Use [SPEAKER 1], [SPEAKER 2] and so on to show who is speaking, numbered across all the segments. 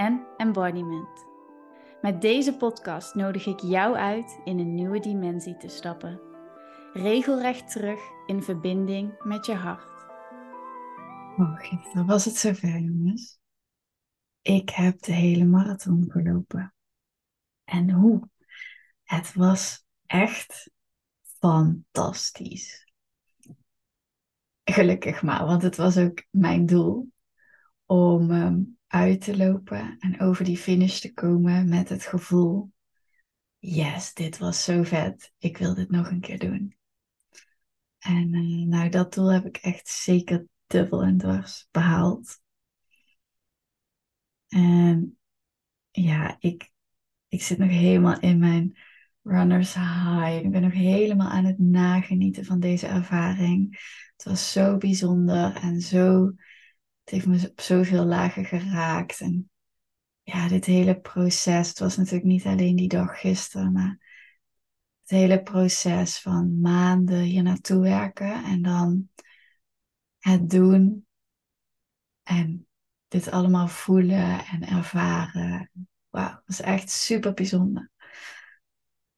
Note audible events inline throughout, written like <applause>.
[SPEAKER 1] en embodiment. Met deze podcast nodig ik jou uit in een nieuwe dimensie te stappen. Regelrecht terug in verbinding met je hart.
[SPEAKER 2] Oh, dan was het zover, jongens. Ik heb de hele marathon gelopen. En hoe? Het was echt fantastisch. Gelukkig maar, want het was ook mijn doel om um, uit te lopen en over die finish te komen met het gevoel: yes, dit was zo vet. Ik wil dit nog een keer doen. En uh, nou, dat doel heb ik echt zeker dubbel en dwars behaald. En ja, ik, ik zit nog helemaal in mijn runners high. Ik ben nog helemaal aan het nagenieten van deze ervaring. Het was zo bijzonder en zo het heeft me op zoveel lagen geraakt. En ja, dit hele proces, het was natuurlijk niet alleen die dag gisteren, maar het hele proces van maanden hier naartoe werken en dan het doen en dit allemaal voelen en ervaren. Wauw, dat is echt super bijzonder.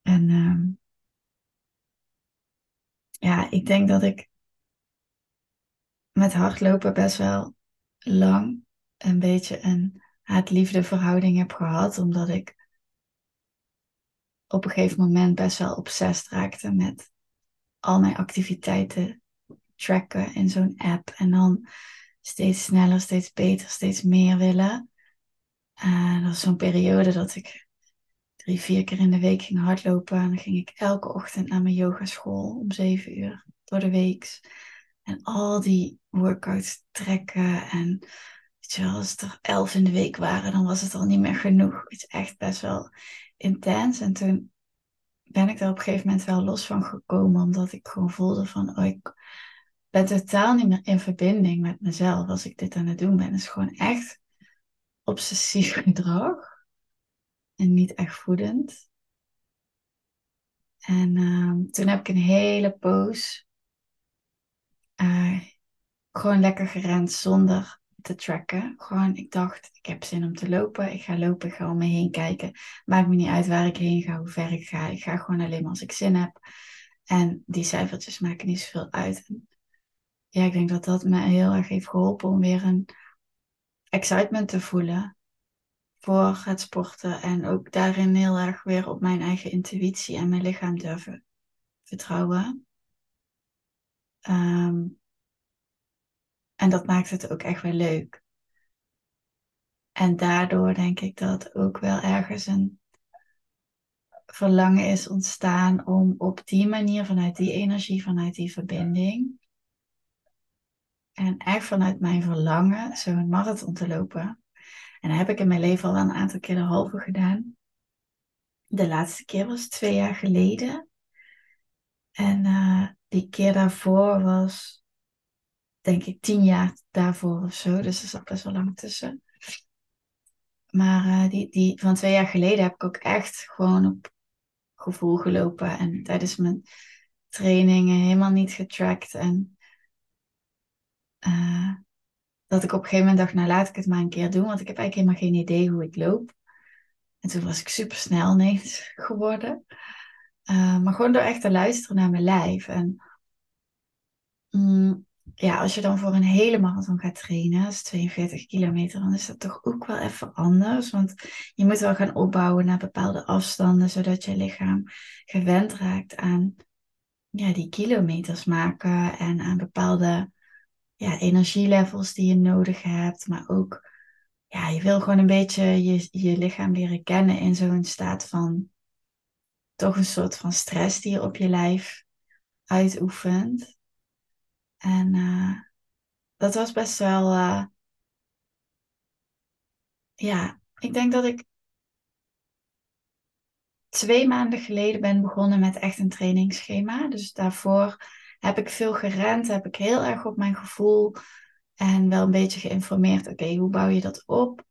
[SPEAKER 2] En uh, ja, ik denk dat ik met hardlopen best wel lang een beetje een haat-liefde verhouding heb gehad, omdat ik op een gegeven moment best wel obsessief raakte met al mijn activiteiten tracken in zo'n app en dan steeds sneller, steeds beter, steeds meer willen. En dat was zo'n periode dat ik drie, vier keer in de week ging hardlopen. En dan ging ik elke ochtend naar mijn yogaschool om zeven uur door de week. En al die workouts trekken. En weet je wel, als het er elf in de week waren, dan was het al niet meer genoeg. Het is echt best wel intens. En toen ben ik er op een gegeven moment wel los van gekomen. Omdat ik gewoon voelde van, oh, ik ben totaal niet meer in verbinding met mezelf als ik dit aan het doen ben. Het is gewoon echt obsessief <laughs> gedrag. En niet echt voedend. En uh, toen heb ik een hele poos uh, gewoon lekker gerend zonder te tracken. Gewoon, ik dacht, ik heb zin om te lopen. Ik ga lopen, ik ga om me heen kijken. Maakt me niet uit waar ik heen ga, hoe ver ik ga. Ik ga gewoon alleen maar als ik zin heb. En die cijfertjes maken niet zoveel uit. ja, ik denk dat dat me heel erg heeft geholpen om weer een excitement te voelen voor het sporten. En ook daarin heel erg weer op mijn eigen intuïtie en mijn lichaam durven vertrouwen. Ehm, en dat maakt het ook echt wel leuk. En daardoor denk ik dat ook wel ergens een verlangen is ontstaan om op die manier, vanuit die energie, vanuit die verbinding, en echt vanuit mijn verlangen zo'n marathon te lopen. En dat heb ik in mijn leven al een aantal keer de halve gedaan. De laatste keer was twee jaar geleden. En uh, die keer daarvoor was, denk ik, tien jaar daarvoor of zo. Dus er zat best wel lang tussen. Maar uh, die, die van twee jaar geleden heb ik ook echt gewoon op gevoel gelopen. En tijdens mijn trainingen helemaal niet getracked. En uh, dat ik op een gegeven moment dacht, nou laat ik het maar een keer doen. Want ik heb eigenlijk helemaal geen idee hoe ik loop. En toen was ik super snel ineens <laughs> geworden. Uh, maar gewoon door echt te luisteren naar mijn lijf. En mm, ja, als je dan voor een hele marathon gaat trainen, dat is 42 kilometer, dan is dat toch ook wel even anders. Want je moet wel gaan opbouwen naar bepaalde afstanden, zodat je lichaam gewend raakt aan ja, die kilometers maken en aan bepaalde ja, energielevels die je nodig hebt. Maar ook, ja, je wil gewoon een beetje je, je lichaam leren kennen in zo'n staat van toch een soort van stress die je op je lijf uitoefent. En uh, dat was best wel, uh, ja, ik denk dat ik twee maanden geleden ben begonnen met echt een trainingsschema. Dus daarvoor heb ik veel gerend, heb ik heel erg op mijn gevoel en wel een beetje geïnformeerd. Oké, hoe bouw je dat op?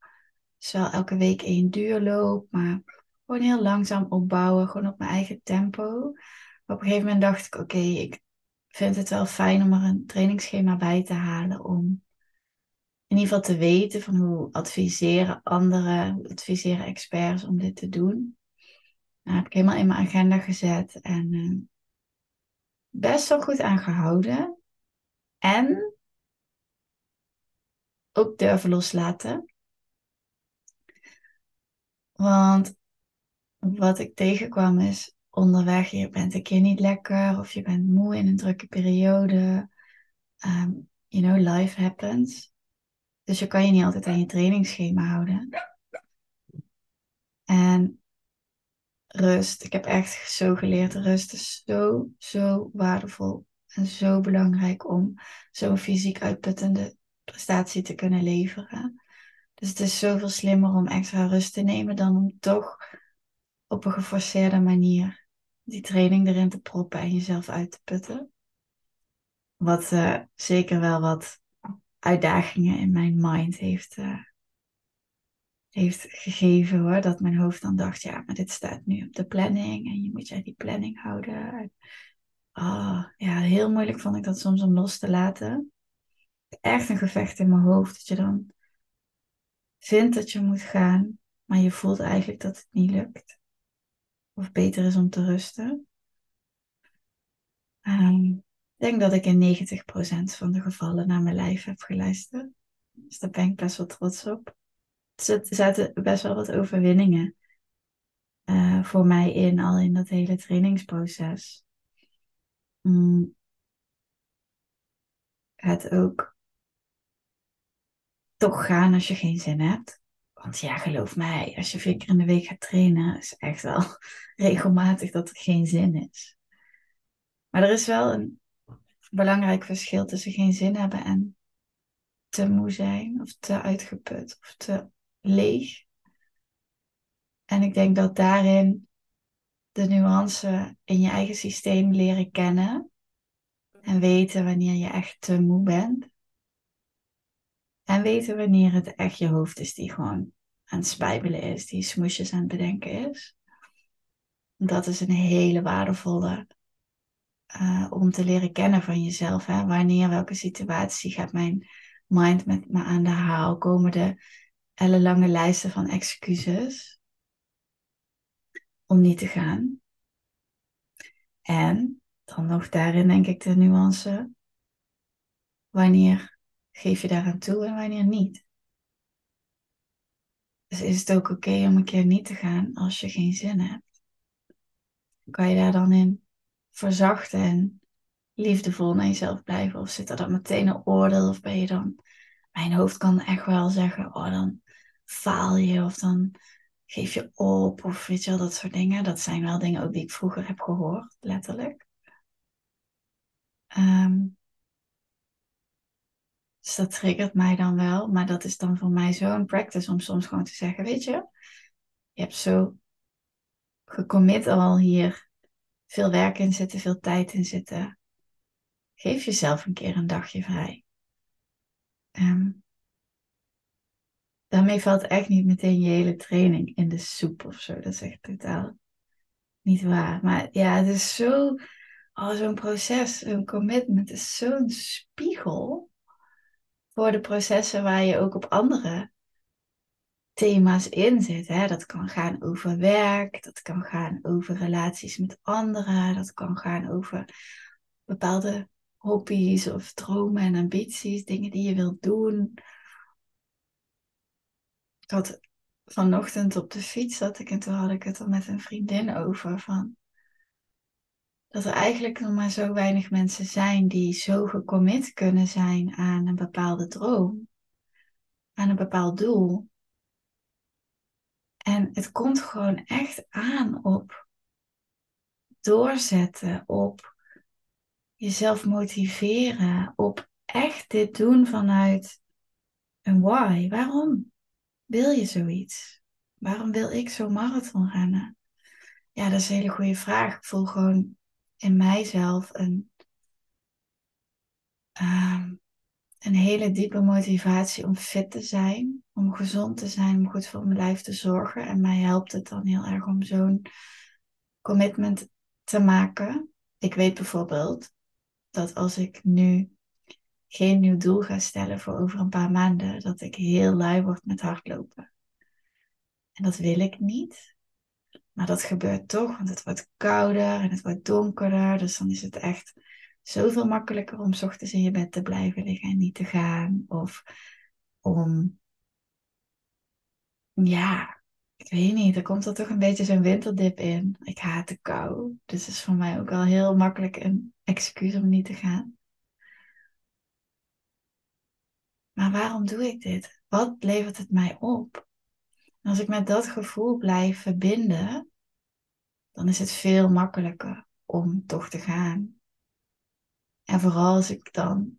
[SPEAKER 2] Dus wel elke week één duurloop, maar gewoon heel langzaam opbouwen, gewoon op mijn eigen tempo. op een gegeven moment dacht ik, oké, ik vind het wel fijn om er een trainingsschema bij te halen om in ieder geval te weten van hoe adviseren anderen, hoe adviseren experts om dit te doen. Nou, heb ik helemaal in mijn agenda gezet en uh, best wel goed aangehouden. En ook durven loslaten. Want wat ik tegenkwam is onderweg, je bent een keer niet lekker of je bent moe in een drukke periode. Um, you know, life happens. Dus je kan je niet altijd aan je trainingsschema houden. En rust, ik heb echt zo geleerd, rust is zo, zo waardevol en zo belangrijk om zo'n fysiek uitputtende prestatie te kunnen leveren. Dus het is zoveel slimmer om extra rust te nemen dan om toch op een geforceerde manier die training erin te proppen en jezelf uit te putten. Wat uh, zeker wel wat uitdagingen in mijn mind heeft, uh, heeft gegeven hoor. Dat mijn hoofd dan dacht, ja, maar dit staat nu op de planning en je moet je die planning houden. Oh, ja, heel moeilijk vond ik dat soms om los te laten. Echt een gevecht in mijn hoofd. Dat je dan vindt dat je moet gaan, maar je voelt eigenlijk dat het niet lukt. Of beter is om te rusten. Um, ik denk dat ik in 90% van de gevallen naar mijn lijf heb geluisterd. Dus daar ben ik best wel trots op. er zaten best wel wat overwinningen uh, voor mij in, al in dat hele trainingsproces. Mm. Het ook toch gaan als je geen zin hebt. Want ja, geloof mij, als je vier keer in de week gaat trainen, is echt wel <laughs> regelmatig dat er geen zin is. Maar er is wel een belangrijk verschil tussen geen zin hebben en te moe zijn, of te uitgeput, of te leeg. En ik denk dat daarin de nuance in je eigen systeem leren kennen en weten wanneer je echt te moe bent. En weten wanneer het echt je hoofd is die gewoon aan het spijbelen is, die smoesjes aan het bedenken is. Dat is een hele waardevolle uh, om te leren kennen van jezelf. Hè? Wanneer, welke situatie gaat mijn mind met me aan de haal? Komen de ellenlange lijsten van excuses om niet te gaan? En dan nog daarin denk ik de nuance. Wanneer geef je daaraan toe en wanneer niet? Dus is het ook oké om een keer niet te gaan als je geen zin hebt? Kan je daar dan in verzachten en liefdevol naar jezelf blijven? Of zit er dan meteen een oordeel? Of ben je dan... Mijn hoofd kan echt wel zeggen, oh dan faal je of dan geef je op of weet je wel, dat soort dingen. Dat zijn wel dingen ook die ik vroeger heb gehoord, letterlijk. Um, dus dat triggert mij dan wel, maar dat is dan voor mij zo'n practice om soms gewoon te zeggen, weet je, je hebt zo gecommit al hier veel werk in zitten, veel tijd in zitten. Geef jezelf een keer een dagje vrij. Um, daarmee valt echt niet meteen je hele training in de soep of zo. Dat is echt totaal niet waar. Maar ja, het is zo, oh, zo'n proces, zo'n commitment is zo'n spiegel voor de processen waar je ook op andere thema's in zit. Hè? Dat kan gaan over werk, dat kan gaan over relaties met anderen, dat kan gaan over bepaalde hobby's of dromen en ambities, dingen die je wilt doen. Ik had vanochtend op de fiets zat ik en toen had ik het er met een vriendin over van dat er eigenlijk nog maar zo weinig mensen zijn die zo gecommit kunnen zijn aan een bepaalde droom, aan een bepaald doel. En het komt gewoon echt aan op doorzetten, op jezelf motiveren, op echt dit doen vanuit een why. Waarom wil je zoiets? Waarom wil ik zo marathon rennen? Ja, dat is een hele goede vraag. Ik voel gewoon in mijzelf een, ehm, een hele diepe motivatie om fit te zijn, om gezond te zijn, om goed voor mijn lijf te zorgen. En mij helpt het dan heel erg om zo'n commitment te maken. Ik weet bijvoorbeeld dat als ik nu geen nieuw doel ga stellen voor over een paar maanden, dat ik heel lui word met hardlopen. En dat wil ik niet. Maar dat gebeurt toch, want het wordt kouder en het wordt donkerder. Dus dan is het echt zoveel makkelijker om ochtends in je bed te blijven liggen en niet te gaan. Of om, ja, ik weet niet, er komt er toch een beetje zo'n winterdip in. Ik haat de kou. Dus het is voor mij ook wel heel makkelijk een excuus om niet te gaan. Maar waarom doe ik dit? Wat levert het mij op? Als ik met dat gevoel blijf verbinden, dan is het veel makkelijker om toch te gaan. En vooral als ik dan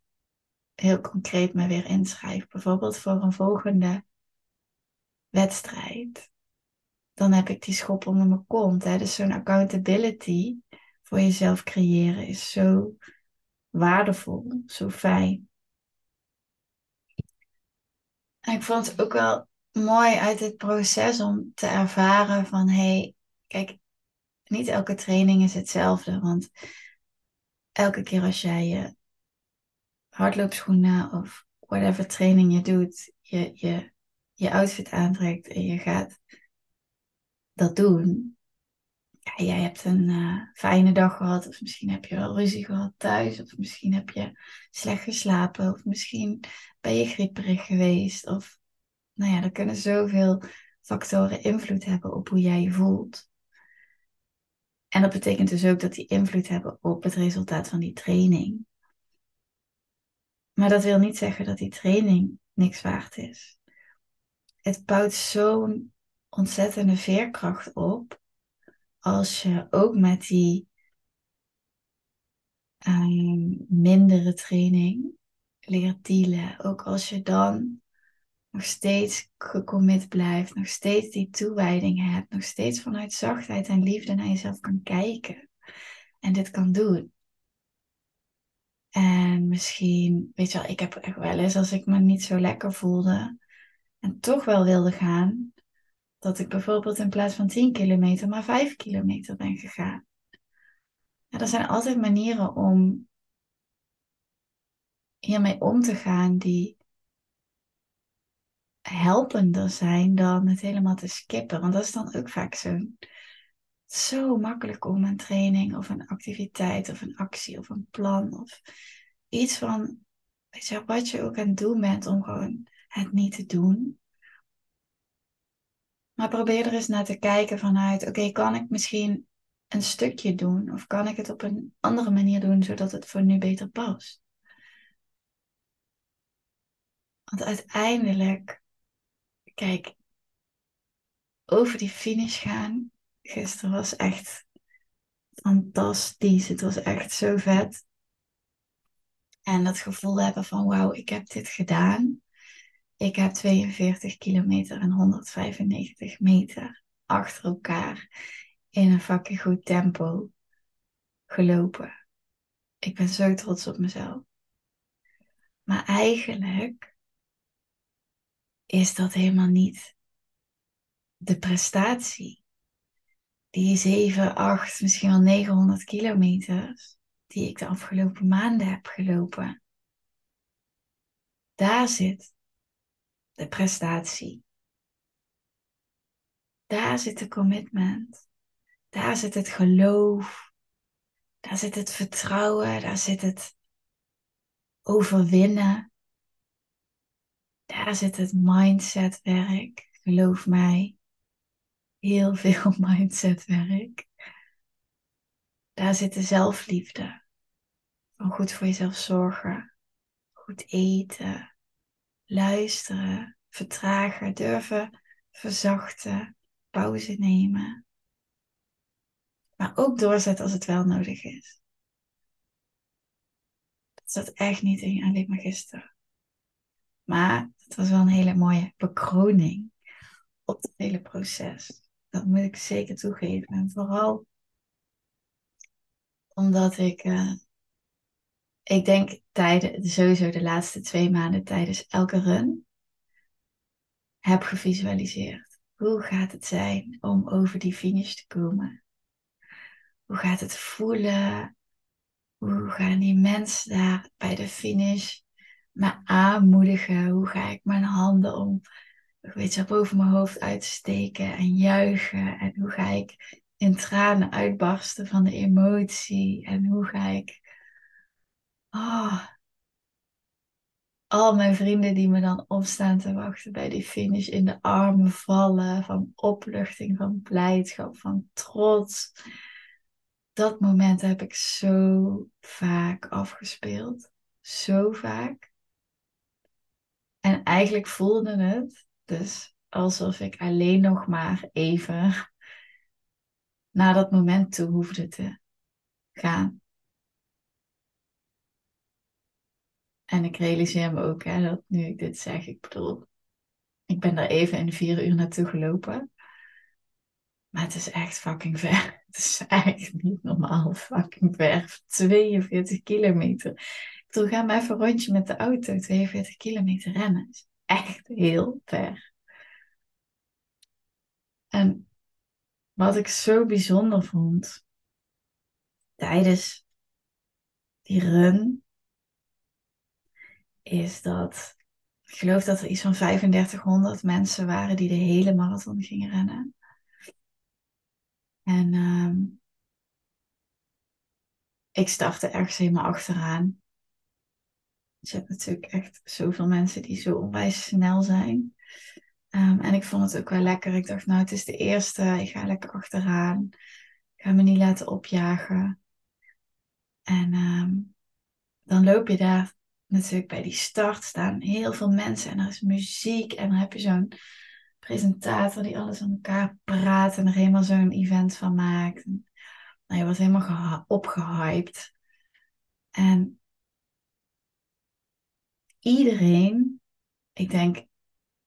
[SPEAKER 2] heel concreet me weer inschrijf, bijvoorbeeld voor een volgende wedstrijd, dan heb ik die schop onder mijn kont. Hè? Dus zo'n accountability voor jezelf creëren is zo waardevol, zo fijn. En ik vond het ook wel mooi uit dit proces om te ervaren van hé, hey, kijk, niet elke training is hetzelfde. Want elke keer als jij je hardloopschoenen of whatever training je doet, je, je, je outfit aantrekt en je gaat dat doen. Ja, jij hebt een uh, fijne dag gehad, of misschien heb je wel ruzie gehad thuis, of misschien heb je slecht geslapen, of misschien ben je grieperig geweest, of nou ja, er kunnen zoveel factoren invloed hebben op hoe jij je voelt. En dat betekent dus ook dat die invloed hebben op het resultaat van die training. Maar dat wil niet zeggen dat die training niks waard is. Het bouwt zo'n ontzettende veerkracht op als je ook met die um, mindere training leert dealen. Ook als je dan nog steeds gecommit blijft, nog steeds die toewijding hebt, nog steeds vanuit zachtheid en liefde naar jezelf kan kijken en dit kan doen. En misschien, weet je wel, ik heb echt wel eens als ik me niet zo lekker voelde en toch wel wilde gaan, dat ik bijvoorbeeld in plaats van 10 kilometer maar 5 kilometer ben gegaan. Ja, er zijn altijd manieren om hiermee om te gaan die helpender zijn dan het helemaal te skippen. Want dat is dan ook vaak zo, zo makkelijk om een training of een activiteit of een actie of een plan of iets van, weet je, wat je ook aan het doen bent om gewoon het niet te doen. Maar probeer er eens naar te kijken vanuit, oké, kan ik misschien een stukje doen of kan ik het op een andere manier doen zodat het voor nu beter past? Want uiteindelijk kijk, over die finish gaan gisteren was echt fantastisch. Het was echt zo vet. En dat gevoel hebben van wauw, ik heb dit gedaan. Ik heb 42 kilometer en 195 meter achter elkaar in een fucking goed tempo gelopen. Ik ben zo trots op mezelf. Maar eigenlijk is dat helemaal niet de prestatie. Die 7, 8, misschien wel 900 kilometer die ik de afgelopen maanden heb gelopen. Daar zit de prestatie. Daar zit de commitment. Daar zit het geloof. Daar zit het vertrouwen. Daar zit het overwinnen. Daar zit het mindsetwerk. Geloof mij. Heel <laughs> veel mindsetwerk. Daar zit de zelfliefde. Van goed voor jezelf zorgen. Goed eten. Luisteren. Vertragen. Durven verzachten. Pauze nemen. Maar ook doorzetten als het wel nodig is. Dat zat echt niet in alleen maar gisteren. Maar het was wel een hele mooie bekroning op het hele proces. Dat moet ik zeker toegeven. En vooral omdat ik, uh, ik denk tijden, sowieso de laatste twee maanden tijdens elke run, heb gevisualiseerd. Hoe gaat het zijn om over die finish te komen? Hoe gaat het voelen? Hoe gaan die mensen daar bij de finish me aanmoedigen? Hoe ga ik mijn handen om, weet je, boven mijn hoofd uitsteken en juichen? En hoe ga ik in tranen uitbarsten van de emotie? En hoe ga ik oh, al mijn vrienden die me dan opstaan te wachten bij die finish in de armen vallen van opluchting, van blijdschap, van trots. Dat moment heb ik zo vaak afgespeeld. Zo vaak. En eigenlijk voelde het dus alsof ik alleen nog maar even naar dat moment toe hoefde te gaan. En ik realiseer me ook hè, dat nu ik dit zeg, ik bedoel, ik ben daar even in vier uur naartoe gelopen. Maar het is echt fucking ver. <laughs> Het is echt niet normaal fucking ver. 42 kilometer. Ik bedoel, ga maar even een rondje met de auto. 42 kilometer rennen. echt heel ver. En wat ik zo bijzonder vond tijdens die run, is dat ik geloof dat er iets van 3500 mensen waren die de hele marathon gingen rennen. En uh, ik startte ergens helemaal achteraan. Dus je hebt natuurlijk echt zoveel mensen die zo onwijs snel zijn. Um, en ik vond het ook wel lekker. Ik dacht, nou, het is de eerste. Ik ga lekker achteraan. Ik ga me niet laten opjagen. En um, dan loop je daar natuurlijk bij die start staan heel veel mensen en er is muziek en dan heb je zo'n presentator die alles aan elkaar praat en er helemaal zo'n event van maakt. Nou, je wordt helemaal opgehyped. En iedereen, ik denk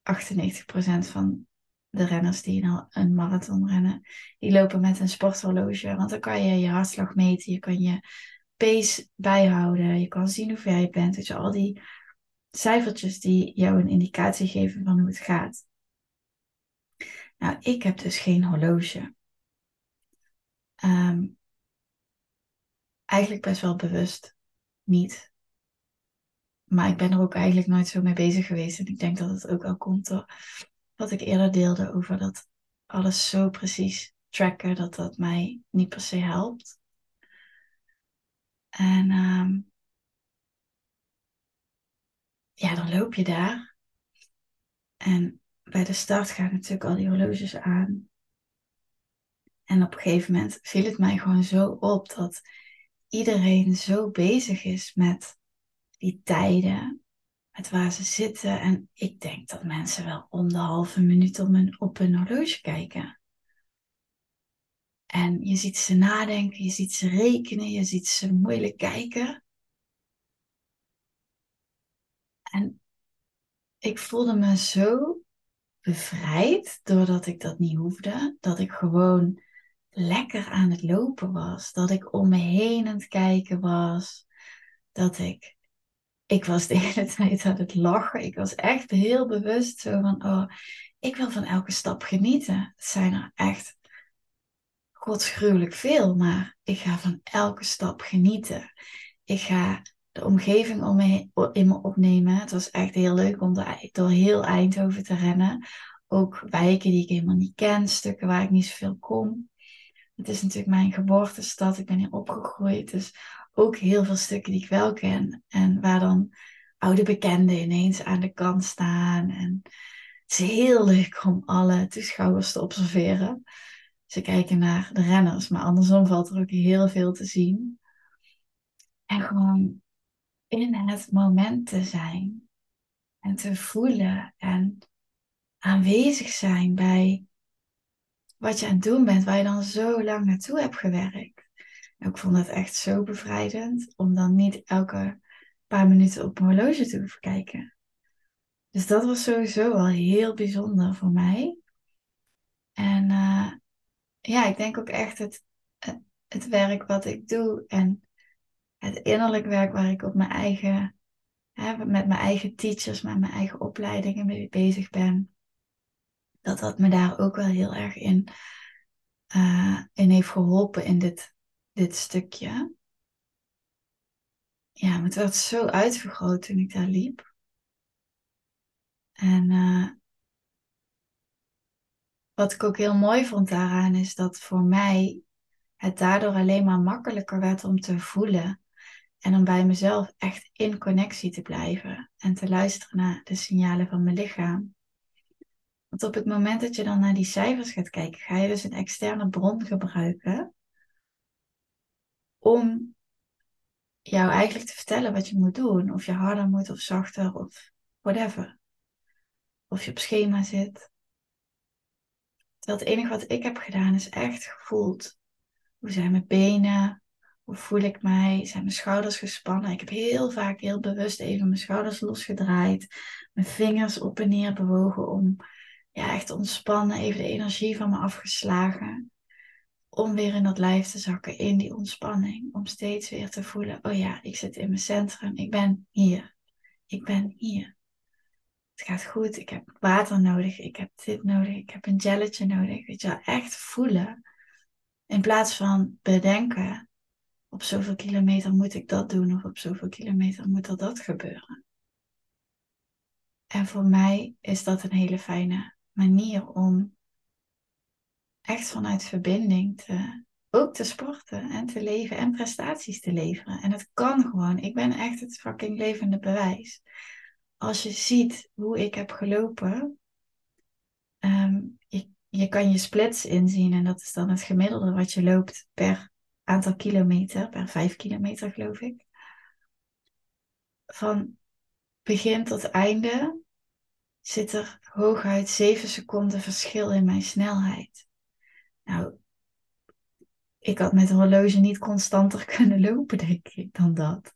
[SPEAKER 2] 98% van de renners die een marathon rennen, die lopen met een sporthorloge. Want dan kan je je hartslag meten, je kan je pace bijhouden. Je kan zien hoe ver je bent. Dus al die cijfertjes die jou een indicatie geven van hoe het gaat. Nou, ik heb dus geen horloge. Ehm, eigenlijk best wel bewust niet. Maar ik ben er ook eigenlijk nooit zo mee bezig geweest. En ik denk dat het ook al komt door wat ik eerder deelde over dat alles zo precies tracken, dat dat mij niet per se helpt. En um, ja, dan loop je daar. En bij de start gaan natuurlijk al die horloges aan. En op een gegeven moment viel het mij gewoon zo op dat iedereen zo bezig is met die tijden, met waar ze zitten. En ik denk dat mensen wel om de halve minuut op hun, op hun horloge kijken. En je ziet ze nadenken, je ziet ze rekenen, je ziet ze moeilijk kijken. En ik voelde me zo bevrijd doordat ik dat niet hoefde. Dat ik gewoon lekker aan het lopen was. Dat ik om me heen aan het kijken was. Dat ik, ik was de hele <laughs> tijd aan het lachen. Ik was echt heel bewust zo van, oh, ik wil van elke stap genieten. Het zijn er echt godsgruwelijk veel, maar ik ga van elke stap genieten. Ik ga de omgeving om me, in me opnemen. Het was echt heel leuk om door heel Eindhoven te rennen. Ook wijken die ik helemaal niet ken, stukken waar ik niet zoveel kom. Het is natuurlijk mijn geboortestad, ik ben hier opgegroeid. Dus ook heel veel stukken die ik wel ken. En waar dan oude bekenden ineens aan de kant staan. En het is heel leuk om alle toeschouwers te observeren. Ze kijken naar de renners, maar andersom valt er ook heel veel te zien. En gewoon in het moment te zijn en te voelen en aanwezig zijn bij wat je aan het doen bent, waar je dan zo lang naartoe hebt gewerkt. Ik vond het echt zo bevrijdend om dan niet elke paar minuten op mijn horloge te hoeven kijken. Dus dat was sowieso wel heel bijzonder voor mij. En uh, ja, ik denk ook echt het, het, het, werk wat ik doe en het innerlijk werk waar ik op mijn eigen, hè, met mijn eigen teachers, met mijn eigen opleidingen mee bezig ben, dat dat me daar ook wel heel erg in, uh, in heeft geholpen in dit, dit stukje. Ja, maar het werd zo uitvergroot toen ik daar liep. En uh, wat ik ook heel mooi vond daaraan is dat voor mij het daardoor alleen maar makkelijker werd om te voelen. En om bij mezelf echt in connectie te blijven en te luisteren naar de signalen van mijn lichaam. Want op het moment dat je dan naar die cijfers gaat kijken, ga je dus een externe bron gebruiken om jou eigenlijk te vertellen wat je moet doen. Of je harder moet of zachter of whatever. Of je op schema zit. Terwijl het enige wat ik heb gedaan is echt gevoeld. Hoe zijn mijn benen? Hoe voel ik mij? Zijn mijn schouders gespannen? Ik heb heel vaak heel bewust even mijn schouders losgedraaid. Mijn vingers op en neer bewogen om ja, echt te ontspannen. Even de energie van me afgeslagen. Om weer in dat lijf te zakken, in die ontspanning. Om steeds weer te voelen, oh ja, ik zit in mijn centrum. Ik ben hier. Ik ben hier het gaat goed, ik heb water nodig, ik heb dit nodig, ik heb een gelletje nodig. Weet je wel, echt voelen. In plaats van bedenken, op zoveel kilometer moet ik dat doen of op zoveel kilometer moet er dat gebeuren. En voor mij is dat een hele fijne manier om echt vanuit verbinding te, ook te sporten en te leven en prestaties te leveren. En het kan gewoon. Ik ben echt het fucking levende bewijs als je ziet hoe ik heb gelopen, um, je, je kan je splits inzien en dat is dan het gemiddelde wat je loopt per aantal kilometer, per vijf kilometer geloof ik. Van begin tot einde zit er hooguit 7 seconden verschil in mijn snelheid. Nou, ik had met een horloge niet constanter <laughs> kunnen lopen, denk ik, dan dat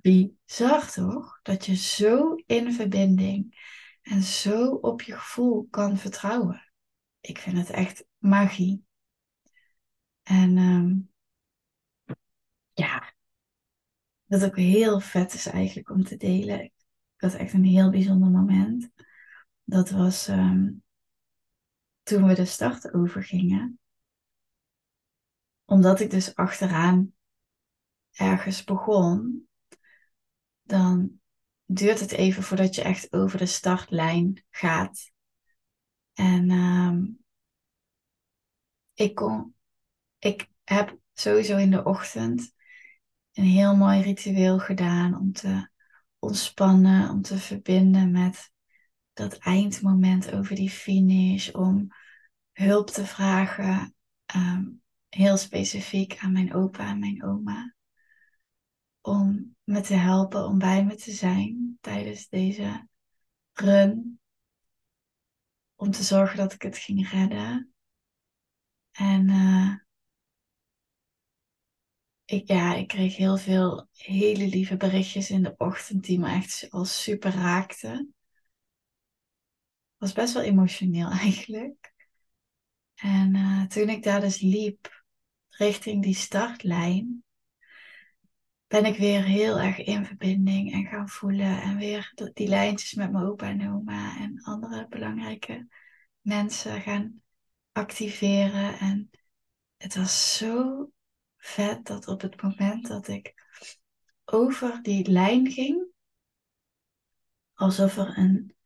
[SPEAKER 2] bizar toch? Dat je zo in verbinding en zo op je gevoel kan vertrouwen. Ik vind het echt magie. En um, ja, dat ook heel vet is eigenlijk om te delen. Ik had echt een heel bijzonder moment. Dat was um, toen we de start overgingen. Omdat ik dus achteraan ergens begon, dan duurt het even voordat je echt over de startlijn gaat. En um, ik, kon, ik heb sowieso in de ochtend een heel mooi ritueel gedaan om te ontspannen, om te verbinden met dat eindmoment over die finish, om hulp te vragen, um, heel specifiek aan mijn opa en mijn oma om me te helpen, om bij me te zijn tijdens deze run. Om te zorgen dat ik het ging redden. En uh, ik, ja, ik kreeg heel veel hele lieve berichtjes in de ochtend die me echt al super raakten. Was best wel emotioneel <laughs> eigenlijk. En uh, toen ik daar dus liep richting die startlijn, ben ik weer heel erg in verbinding en gaan voelen. En weer die lijntjes met mijn opa en oma en andere belangrijke mensen gaan activeren. En het was zo vet dat op het moment dat ik over die lijn ging, alsof er een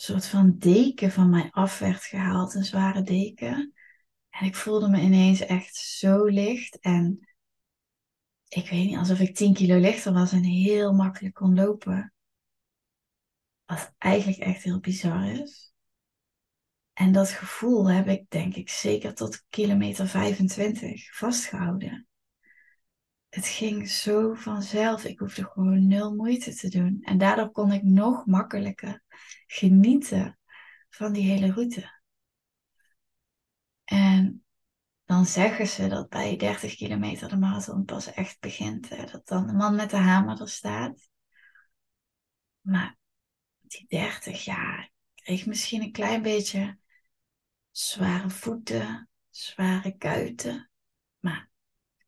[SPEAKER 2] soort van deken van mij af werd gehaald, een zware deken. En ik voelde me ineens echt zo licht en ik weet niet, alsof ik 10 kilo lichter was en heel makkelijk kon lopen. Wat eigenlijk echt heel bizar is. En dat gevoel heb ik denk ik zeker tot kilometer 25 vastgehouden. Het ging zo vanzelf. Ik hoefde gewoon nul moeite te doen. En daardoor kon ik nog makkelijker genieten van die hele route. En dan zeggen ze dat bij 30 kilometer de marathon pas echt begint. Hè? Dat dan de man met de hamer er staat. Maar die 30 jaar kreeg misschien een klein beetje zware voeten, zware kuiten.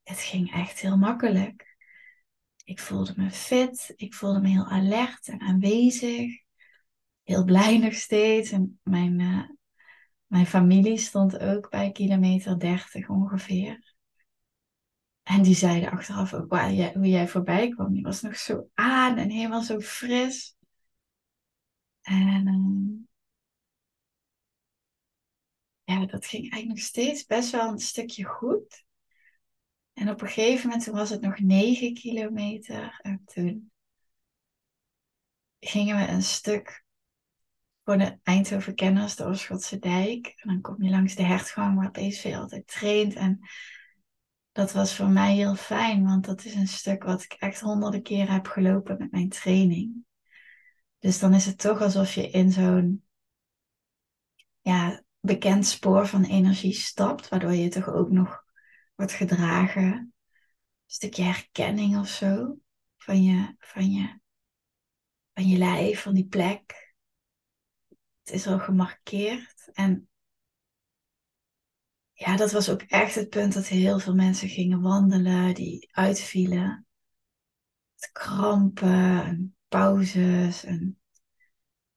[SPEAKER 2] Het ging echt heel makkelijk. Ik voelde me fit, ik voelde me heel alert en aanwezig. Heel blij nog steeds. En mijn, uh, mijn familie stond ook bij kilometer 30 ongeveer. En die zeiden achteraf ook wow, jij, hoe jij voorbij kwam. Die was nog zo aan en helemaal zo fris. En uh, ja, dat ging eigenlijk nog steeds best wel een stukje goed. En op een gegeven moment toen was het nog 9 kilometer. En toen gingen we een stuk voor de Eindhoven kenners, de Oorschotse dijk. En dan kom je langs de hertgang waar PSV altijd traint. En dat was voor mij heel fijn, want dat is een stuk wat ik echt honderden keren heb gelopen met mijn training. Dus dan is het toch alsof je in zo'n ja, bekend spoor van energie stapt, waardoor je toch ook nog wordt gedragen. Een stukje herkenning of zo van je, van je, van je lijf, van die plek. Het is al gemarkeerd en ja, dat was ook echt het punt dat heel veel mensen gingen wandelen, die uitvielen. Krampen en pauzes. En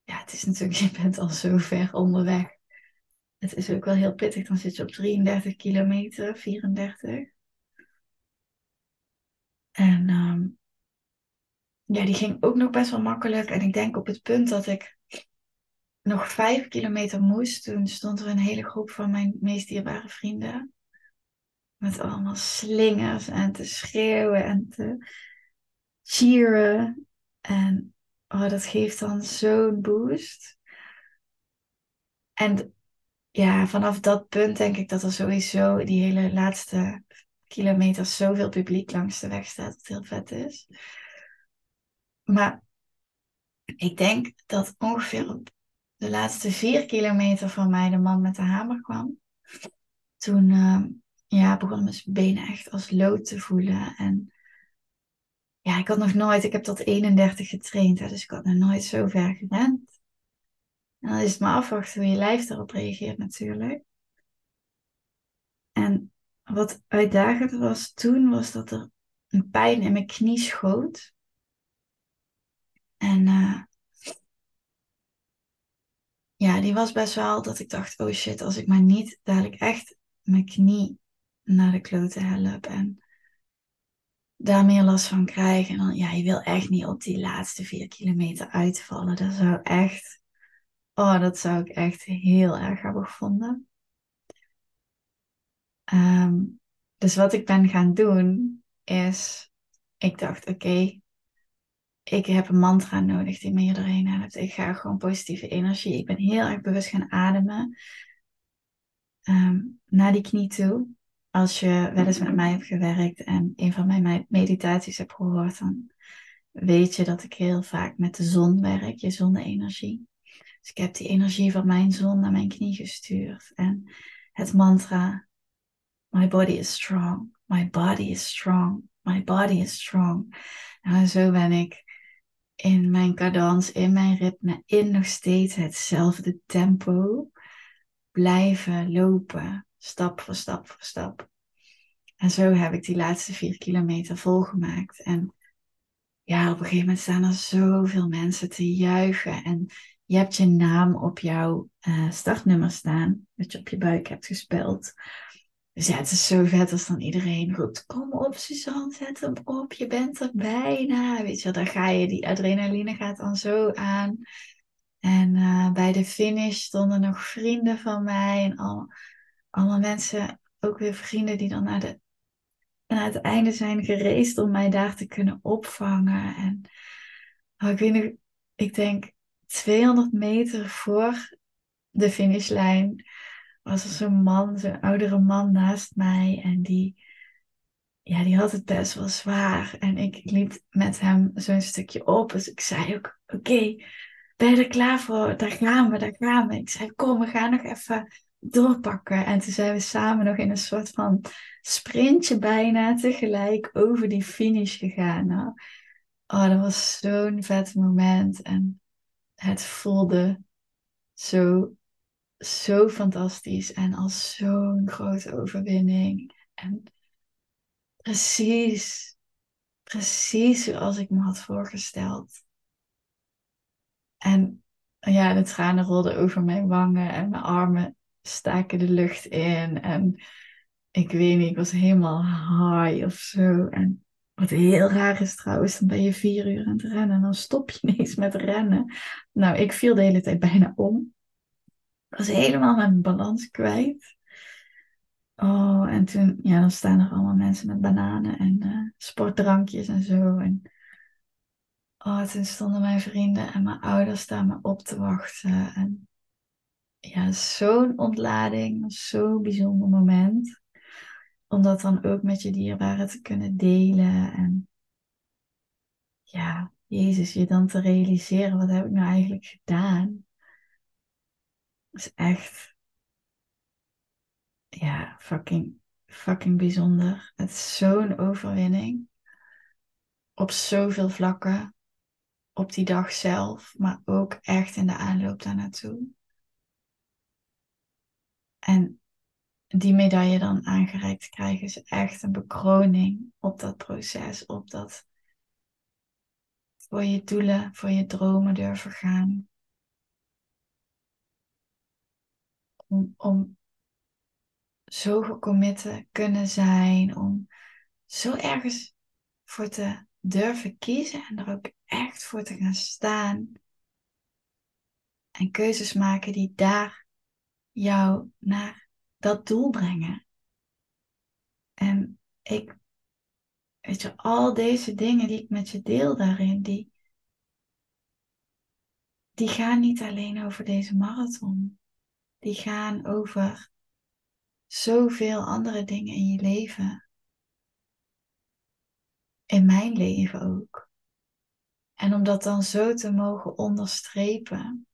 [SPEAKER 2] ja, het is natuurlijk, <laughs> je bent al zo ver onderweg. Het is ook wel heel pittig. Dan zit je op 33 kilometer, 34. En um, ja, die ging ook nog best wel makkelijk. En ik denk op het punt dat ik nog vijf kilometer moest, toen stond er een hele groep van mijn meest dierbare vrienden. Met allemaal slingers en te schreeuwen en te cheeren. En oh, dat geeft dan zo'n boost. En ja, vanaf dat punt denk ik dat er sowieso die hele laatste kilometers zoveel publiek langs de weg staat, wat heel vet is. Maar ik denk dat ongeveer op de laatste vier kilometer van mij de man met de hamer kwam. Toen uh, ja, begon mijn benen echt als lood te voelen. En ja, ik had nog nooit, ik heb tot 31 getraind, hè, dus ik had nog nooit zo ver gerend. En dan is het maar afwachten hoe je lijf daarop reageert natuurlijk. En wat uitdagend was toen, was dat er een pijn in mijn knie schoot. En uh, ja, die was best wel dat ik dacht, oh shit, als ik maar niet dadelijk echt mijn knie naar de kloten help en daar meer last van krijg. En dan, ja, je wil echt niet op die laatste vier kilometer uitvallen. Dat zou echt, oh, dat zou ik echt heel erg hebben gevonden. Ehm, dus wat ik ben gaan doen, is, ik dacht, oké, ik heb een mantra nodig die me hier doorheen helpt. Ik ga gewoon positieve energie. Ik ben heel erg bewust gaan ademen. Um, naar die knie toe. Als je wel eens met mij hebt gewerkt en een van mijn meditaties hebt gehoord, dan weet je dat ik heel vaak met de zon werk, je zonne-energie. Dus ik heb die energie van mijn zon naar mijn knie gestuurd. En het mantra, my body is strong, my body is strong, my body is strong. Nou, zo ben ik in mijn cadans, in mijn ritme, in nog steeds hetzelfde tempo blijven lopen, stap voor stap voor stap. En zo heb ik die laatste vier kilometer volgemaakt. En ja, op een gegeven moment staan er zoveel mensen te juichen. En je hebt je naam op jouw uh, startnummer staan, dat je op je buik hebt gespeld. Dus ja, het is zo vet als dan iedereen roept: Kom op, Suzanne, zet hem op, je bent er bijna. Weet je dan ga je, die adrenaline gaat dan zo aan. En uh, bij de finish stonden nog vrienden van mij en al, allemaal mensen, ook weer vrienden die dan naar, de, naar het einde zijn gereisd om mij daar te kunnen opvangen. En oh, ik weet nog, ik denk 200 meter voor de finishlijn was er zo'n man, zo'n oudere man naast mij. En die, ja, die had het best wel zwaar. En ik liep met hem zo'n stukje op. Dus ik zei ook, oké, ben je er klaar voor? Daar gaan we, daar gaan we. Ik zei, kom, we gaan nog even doorpakken. En toen zijn we samen nog in een soort van sprintje bijna tegelijk over die finish gegaan. Nou, oh, dat was zo'n vet moment. En het voelde zo zo fantastisch en als zo'n grote overwinning. En precies, precies zoals ik me had voorgesteld. En ja, de tranen rolden over mijn wangen en mijn armen staken de lucht in. En ik weet niet, ik was helemaal high of zo. En wat heel raar is trouwens, dan ben je vier uur aan het rennen en dan stop je <laughs> ineens met rennen. Nou, ik viel de hele tijd bijna om. Ik was helemaal mijn balans kwijt. Oh, en toen, ja, dan staan er allemaal mensen met bananen en uh, sportdrankjes en zo. En oh, toen stonden mijn vrienden en mijn ouders daar me op te wachten. En ja, zo'n ontlading, zo'n bijzonder moment. Om dat dan ook met je dierbaren te kunnen delen. En ja, Jezus, je dan te realiseren, wat heb ik nou eigenlijk gedaan? Is echt, ja, fucking, fucking bijzonder. Het is zo'n overwinning. Op zoveel vlakken. Op die dag zelf, maar ook echt in de aanloop daar naartoe. En die medaille dan aangereikt krijgen is echt een bekroning op dat proces, op dat voor je doelen, voor je dromen durven gaan. Om, om zo gecommitte kunnen zijn, om zo ergens voor te durven kiezen en er ook echt voor te gaan staan. En keuzes maken die daar jou naar dat doel brengen. En ik, weet je, al deze dingen die ik met je deel daarin, die, die gaan niet alleen over deze marathon. Die gaan over zoveel andere dingen in je leven. In mijn leven ook. En om dat dan zo te mogen onderstrepen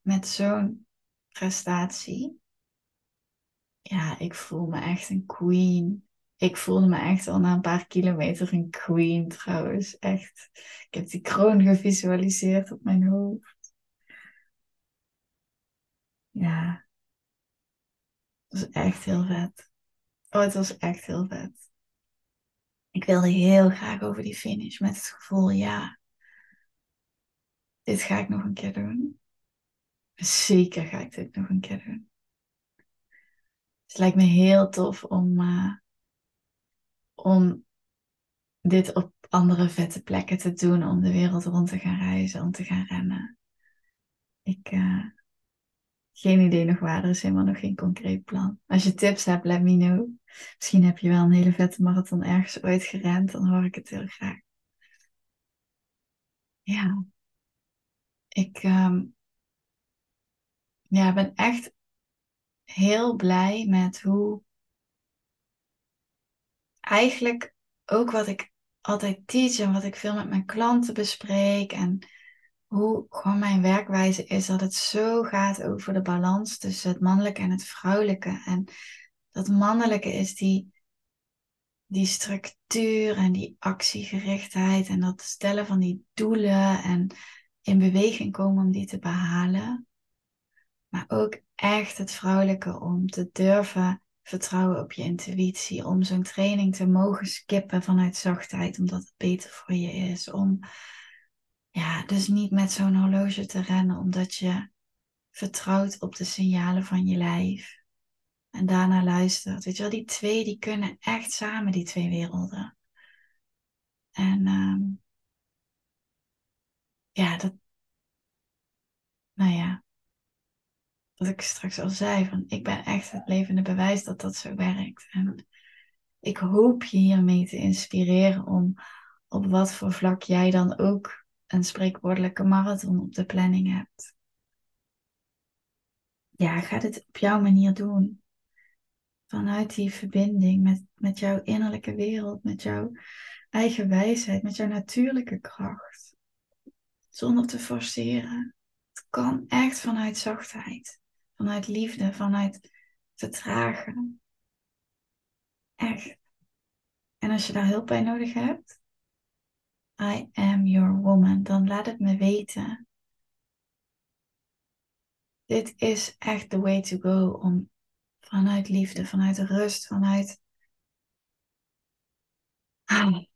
[SPEAKER 2] met zo'n prestatie. Ja, ik voel me echt een queen. Ik voelde me echt al na een paar kilometer een queen trouwens. Echt. Ik heb die kroon gevisualiseerd op mijn hoofd. Ja. Het was echt heel vet. Oh, het was echt heel vet. Ik wilde heel graag over die finish met het gevoel, ja, dit ga ik nog een keer doen. Zeker ga ik dit nog een keer doen. Het lijkt me heel tof om, uh, om dit op andere vette plekken te doen, om de wereld rond te gaan reizen, om te gaan rennen. Ik, uh, geen idee nog waar, er is helemaal nog geen concreet plan. Als je tips hebt, let me know. Misschien heb je wel een hele vette marathon ergens ooit gerend, dan hoor ik het heel graag. Ja, ik, um, ja, ben echt heel blij met hoe eigenlijk ook wat ik altijd teach en wat ik veel met mijn klanten bespreek en hoe gewoon mijn werkwijze is dat het zo gaat over de balans tussen het mannelijke en het vrouwelijke. En dat mannelijke is die, die structuur en die actiegerichtheid en dat stellen van die doelen en in beweging komen om die te behalen. Maar ook echt het vrouwelijke om te durven vertrouwen op je intuïtie. Om zo'n training te mogen skippen vanuit zachtheid, omdat het beter voor je is. Om ja, dus niet met zo'n horloge te rennen, omdat je vertrouwt op de signalen van je lijf. En daarna luistert. Weet je wel, die twee die kunnen echt samen, die twee werelden. En um, ja, dat. Nou ja, wat ik straks al zei, van ik ben echt het levende bewijs dat dat zo werkt. En ik hoop je hiermee te inspireren om op wat voor vlak jij dan ook een spreekwoordelijke marathon op de planning hebt. Ja, ga dit op jouw manier doen. Vanuit die verbinding met, met jouw innerlijke wereld, met jouw eigen wijsheid, met jouw natuurlijke kracht. Zonder te forceren. Het kan echt vanuit zachtheid vanuit liefde, vanuit vertragen. Echt. En als je daar hulp bij nodig hebt, I am your woman, dan laat het me weten. dit is echt the way to go om vanuit liefde, vanuit rust, vanuit <laughs>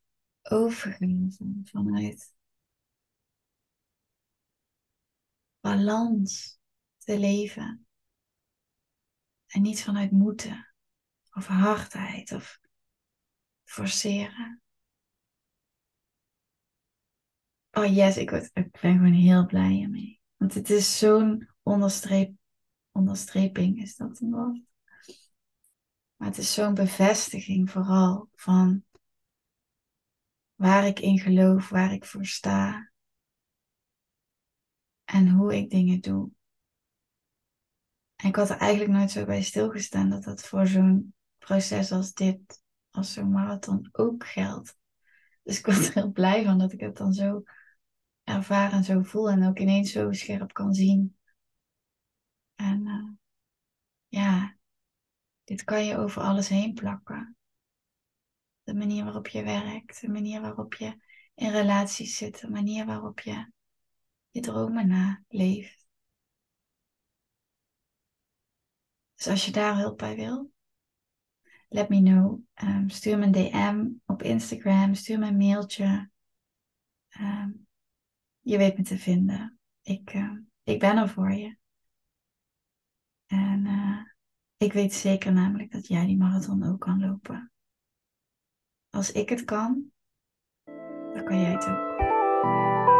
[SPEAKER 2] overgave, vanuit balans te leven. En niet vanuit moeten of hardheid of forceren. Oh yes, ik, word, ik ben gewoon heel blij ermee. Want het is zo'n onderstreep, onderstreping, is dat een woord? Maar het is zo'n bevestiging vooral van waar ik in geloof, waar ik voor sta. En hoe ik dingen doe. En ik had er eigenlijk nooit zo bij stilgestaan dat dat voor zo'n proces als dit, als zo'n marathon ook geldt. Dus ik word er heel blij van dat ik het dan zo ervaar en zo voel en ook ineens zo scherp kan zien. En uh, ja, dit kan je over alles heen plakken. De manier waarop je werkt, de manier waarop je in relaties zit, de manier waarop je je dromen naleeft. Dus als je daar hulp bij wil, let me know. Um, stuur me een DM op Instagram, stuur me een mailtje. Um, je weet me te vinden. Ik, uh, ik ben er voor je. En uh, ik weet zeker namelijk dat jij die marathon ook kan lopen. Als ik het kan, dan kan jij het ook.